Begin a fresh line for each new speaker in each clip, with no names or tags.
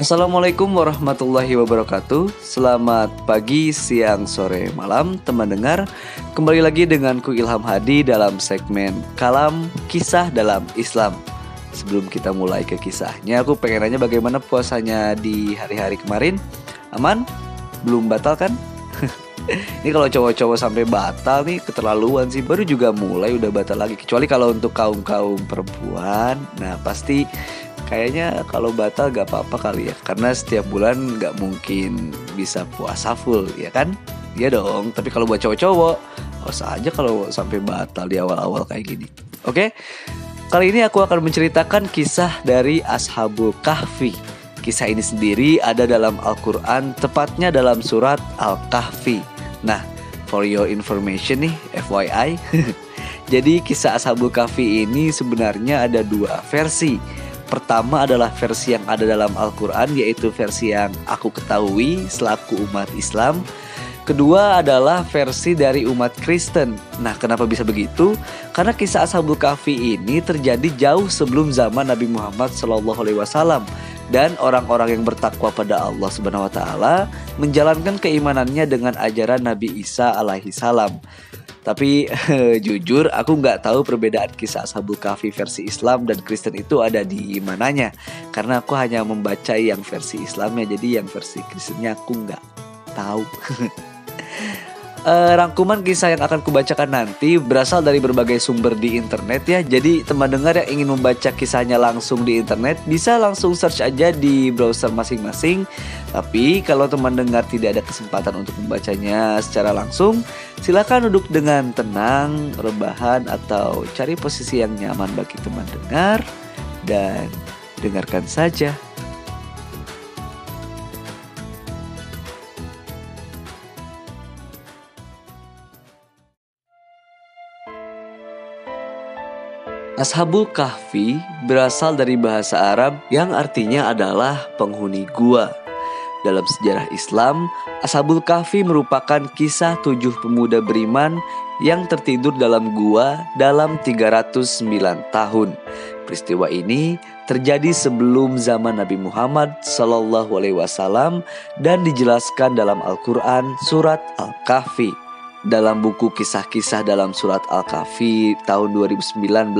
Assalamualaikum warahmatullahi wabarakatuh. Selamat pagi, siang, sore, malam Teman dengar. Kembali lagi denganku Ilham Hadi dalam segmen Kalam Kisah dalam Islam. Sebelum kita mulai ke kisahnya Aku pengen nanya bagaimana puasanya di hari-hari kemarin. Aman? Belum batal kan? Ini kalau cowok-cowok sampai batal nih keterlaluan sih. Baru juga mulai udah batal lagi. Kecuali kalau untuk kaum-kaum perempuan Nah pasti Kayaknya kalau batal gak apa-apa kali ya. Karena setiap bulan gak mungkin bisa puasa full ya kan? Iya dong Tapi kalau buat cowok-cowok Awas aja kalau sampai batal di awal-awal kayak gini. Oke? Kali ini aku akan menceritakan kisah dari Ashabul Kahfi. Kisah ini sendiri ada dalam Al-Quran Tepatnya dalam surat Al-Kahfi. Nah for your information nih FYI Jadi kisah Ashabul Kahfi ini sebenarnya ada dua versi Pertama adalah versi yang ada dalam Al-Quran yaitu versi yang aku ketahui selaku umat Islam. Kedua adalah versi dari umat Kristen. Nah kenapa bisa begitu? Karena kisah Ashabul Kahfi ini terjadi jauh sebelum zaman Nabi Muhammad SAW dan orang-orang yang bertakwa pada Allah Subhanahu wa taala menjalankan keimanannya dengan ajaran Nabi Isa alaihi salam. Tapi jujur aku nggak tahu perbedaan kisah Ashabul Kahfi versi Islam dan Kristen itu ada di mananya Karena aku hanya membaca yang versi Islamnya Jadi yang versi Kristennya aku nggak tahu uh, rangkuman kisah yang akan kubacakan nanti berasal dari berbagai sumber di internet ya. Jadi teman dengar yang ingin membaca kisahnya langsung di internet bisa langsung search aja di browser masing-masing. Tapi kalau teman dengar tidak ada kesempatan untuk membacanya secara langsung, silakan duduk dengan tenang, rebahan atau cari posisi yang nyaman bagi teman dengar dan dengarkan saja. Ashabul Kahfi berasal dari bahasa Arab yang artinya adalah penghuni gua. Dalam sejarah Islam, Ashabul Kahfi merupakan kisah tujuh pemuda beriman yang tertidur dalam gua dalam 309 tahun. Peristiwa ini terjadi sebelum zaman Nabi Muhammad Wasallam dan dijelaskan dalam Al-Quran surat Al-Kahfi. Dalam buku kisah-kisah dalam surat Al-Kahfi tahun 2019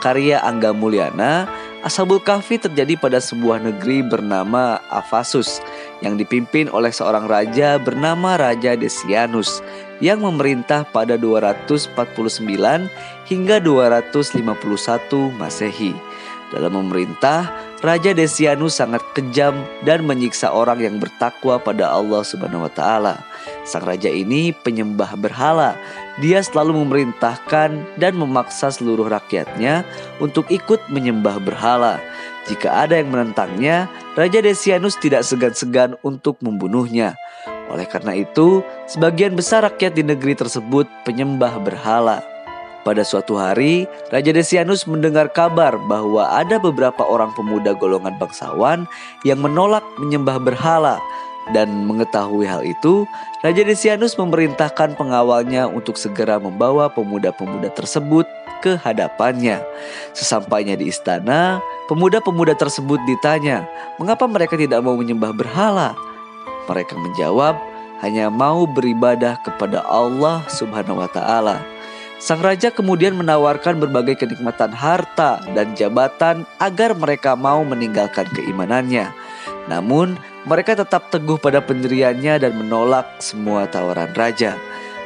karya Angga Mulyana, Ashabul Kahfi terjadi pada sebuah negeri bernama Afasus yang dipimpin oleh seorang raja bernama Raja Desianus yang memerintah pada 249 hingga 251 Masehi. Dalam memerintah, Raja Desianus sangat kejam dan menyiksa orang yang bertakwa pada Allah Subhanahu wa taala. Sang raja ini penyembah berhala. Dia selalu memerintahkan dan memaksa seluruh rakyatnya untuk ikut menyembah berhala. Jika ada yang menentangnya, Raja Desianus tidak segan-segan untuk membunuhnya. Oleh karena itu, sebagian besar rakyat di negeri tersebut penyembah berhala. Pada suatu hari, Raja Desianus mendengar kabar bahwa ada beberapa orang pemuda golongan bangsawan yang menolak menyembah berhala. Dan mengetahui hal itu, Raja Desianus memerintahkan pengawalnya untuk segera membawa pemuda-pemuda tersebut ke hadapannya. Sesampainya di istana, pemuda-pemuda tersebut ditanya, "Mengapa mereka tidak mau menyembah berhala?" Mereka menjawab, "Hanya mau beribadah kepada Allah Subhanahu wa Ta'ala." Sang raja kemudian menawarkan berbagai kenikmatan harta dan jabatan agar mereka mau meninggalkan keimanannya. Namun, mereka tetap teguh pada pendiriannya dan menolak semua tawaran raja.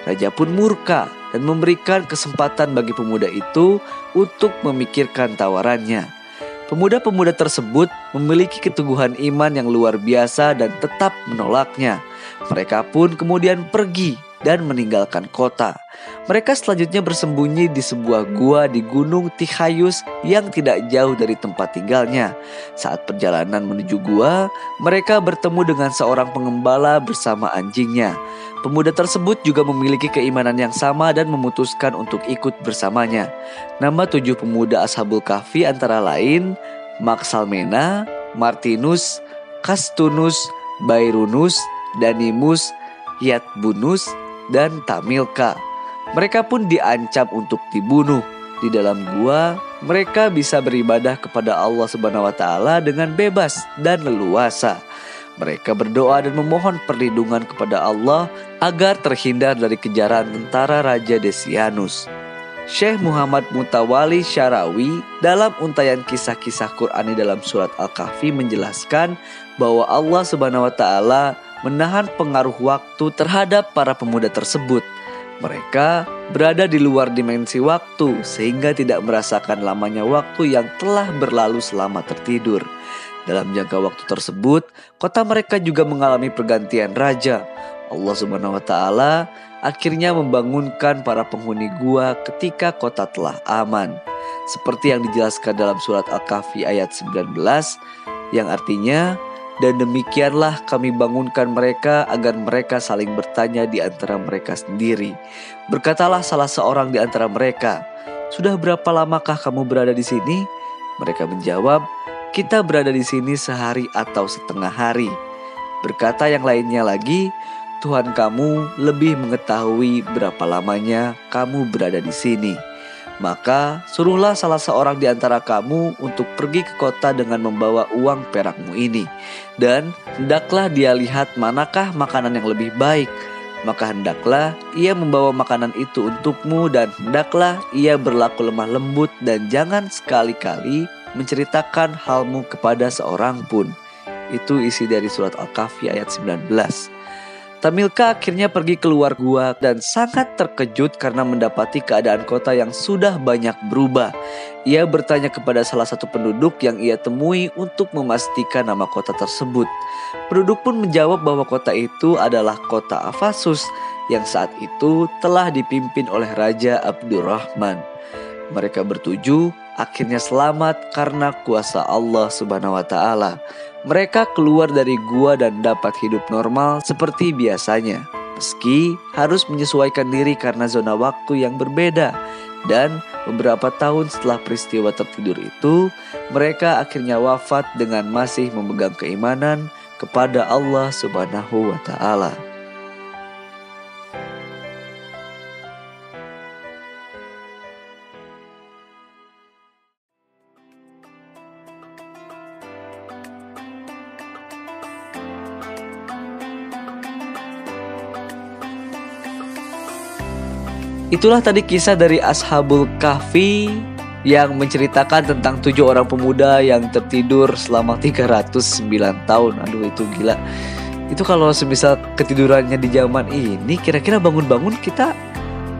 Raja pun murka dan memberikan kesempatan bagi pemuda itu untuk memikirkan tawarannya. Pemuda-pemuda tersebut memiliki keteguhan iman yang luar biasa dan tetap menolaknya. Mereka pun kemudian pergi dan meninggalkan kota. Mereka selanjutnya bersembunyi di sebuah gua di Gunung Tihayus yang tidak jauh dari tempat tinggalnya. Saat perjalanan menuju gua, mereka bertemu dengan seorang pengembala bersama anjingnya. Pemuda tersebut juga memiliki keimanan yang sama dan memutuskan untuk ikut bersamanya. Nama tujuh pemuda Ashabul Kahfi antara lain Maksalmena, Martinus, Kastunus, Bairunus, Danimus, Yatbunus, dan Tamilka. Mereka pun diancam untuk dibunuh. Di dalam gua, mereka bisa beribadah kepada Allah Subhanahu wa taala dengan bebas dan leluasa. Mereka berdoa dan memohon perlindungan kepada Allah agar terhindar dari kejaran tentara Raja Desianus. Syekh Muhammad Mutawali Syarawi dalam untayan kisah-kisah Qur'ani dalam surat Al-Kahfi menjelaskan bahwa Allah Subhanahu wa taala menahan pengaruh waktu terhadap para pemuda tersebut. Mereka berada di luar dimensi waktu sehingga tidak merasakan lamanya waktu yang telah berlalu selama tertidur. Dalam jangka waktu tersebut, kota mereka juga mengalami pergantian raja. Allah Subhanahu wa taala akhirnya membangunkan para penghuni gua ketika kota telah aman. Seperti yang dijelaskan dalam surat Al-Kahfi ayat 19 yang artinya dan demikianlah kami bangunkan mereka agar mereka saling bertanya di antara mereka sendiri. Berkatalah salah seorang di antara mereka, "Sudah berapa lamakah kamu berada di sini?" Mereka menjawab, "Kita berada di sini sehari atau setengah hari." Berkata yang lainnya lagi, Tuhan kamu lebih mengetahui berapa lamanya kamu berada di sini. Maka suruhlah salah seorang di antara kamu untuk pergi ke kota dengan membawa uang perakmu ini. Dan hendaklah dia lihat manakah makanan yang lebih baik. Maka hendaklah ia membawa makanan itu untukmu dan hendaklah ia berlaku lemah lembut dan jangan sekali-kali menceritakan halmu kepada seorang pun. Itu isi dari surat Al-Kahfi ayat 19. Tamilka akhirnya pergi keluar gua dan sangat terkejut karena mendapati keadaan kota yang sudah banyak berubah. Ia bertanya kepada salah satu penduduk yang ia temui untuk memastikan nama kota tersebut. Penduduk pun menjawab bahwa kota itu adalah kota Afasus yang saat itu telah dipimpin oleh Raja Abdurrahman. Mereka bertujuh akhirnya selamat karena kuasa Allah Subhanahu wa taala. Mereka keluar dari gua dan dapat hidup normal seperti biasanya. Meski harus menyesuaikan diri karena zona waktu yang berbeda dan beberapa tahun setelah peristiwa tertidur itu, mereka akhirnya wafat dengan masih memegang keimanan kepada Allah Subhanahu wa taala. Itulah tadi kisah dari Ashabul Kahfi yang menceritakan tentang tujuh orang pemuda yang tertidur selama 309 tahun. Aduh itu gila. Itu kalau semisal ketidurannya di zaman ini kira-kira bangun-bangun kita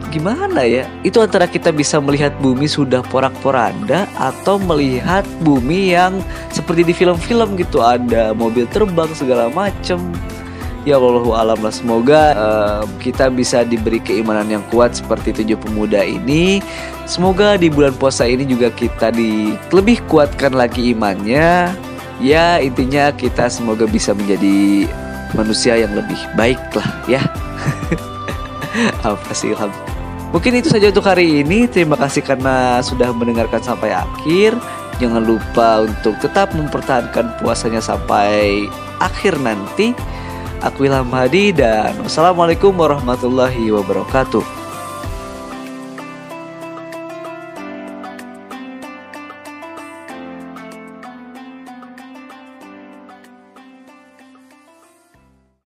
gimana ya? Itu antara kita bisa melihat bumi sudah porak-poranda atau melihat bumi yang seperti di film-film gitu ada mobil terbang segala macem ya Allah alam lah semoga uh, kita bisa diberi keimanan yang kuat seperti tujuh pemuda ini semoga di bulan puasa ini juga kita di lebih kuatkan lagi imannya ya intinya kita semoga bisa menjadi manusia yang lebih baik lah ya apa sih Mungkin itu saja untuk hari ini. Terima kasih karena sudah mendengarkan sampai akhir. Jangan lupa untuk tetap mempertahankan puasanya sampai akhir nanti. Aku Ilham Hadi dan wassalamualaikum warahmatullahi wabarakatuh.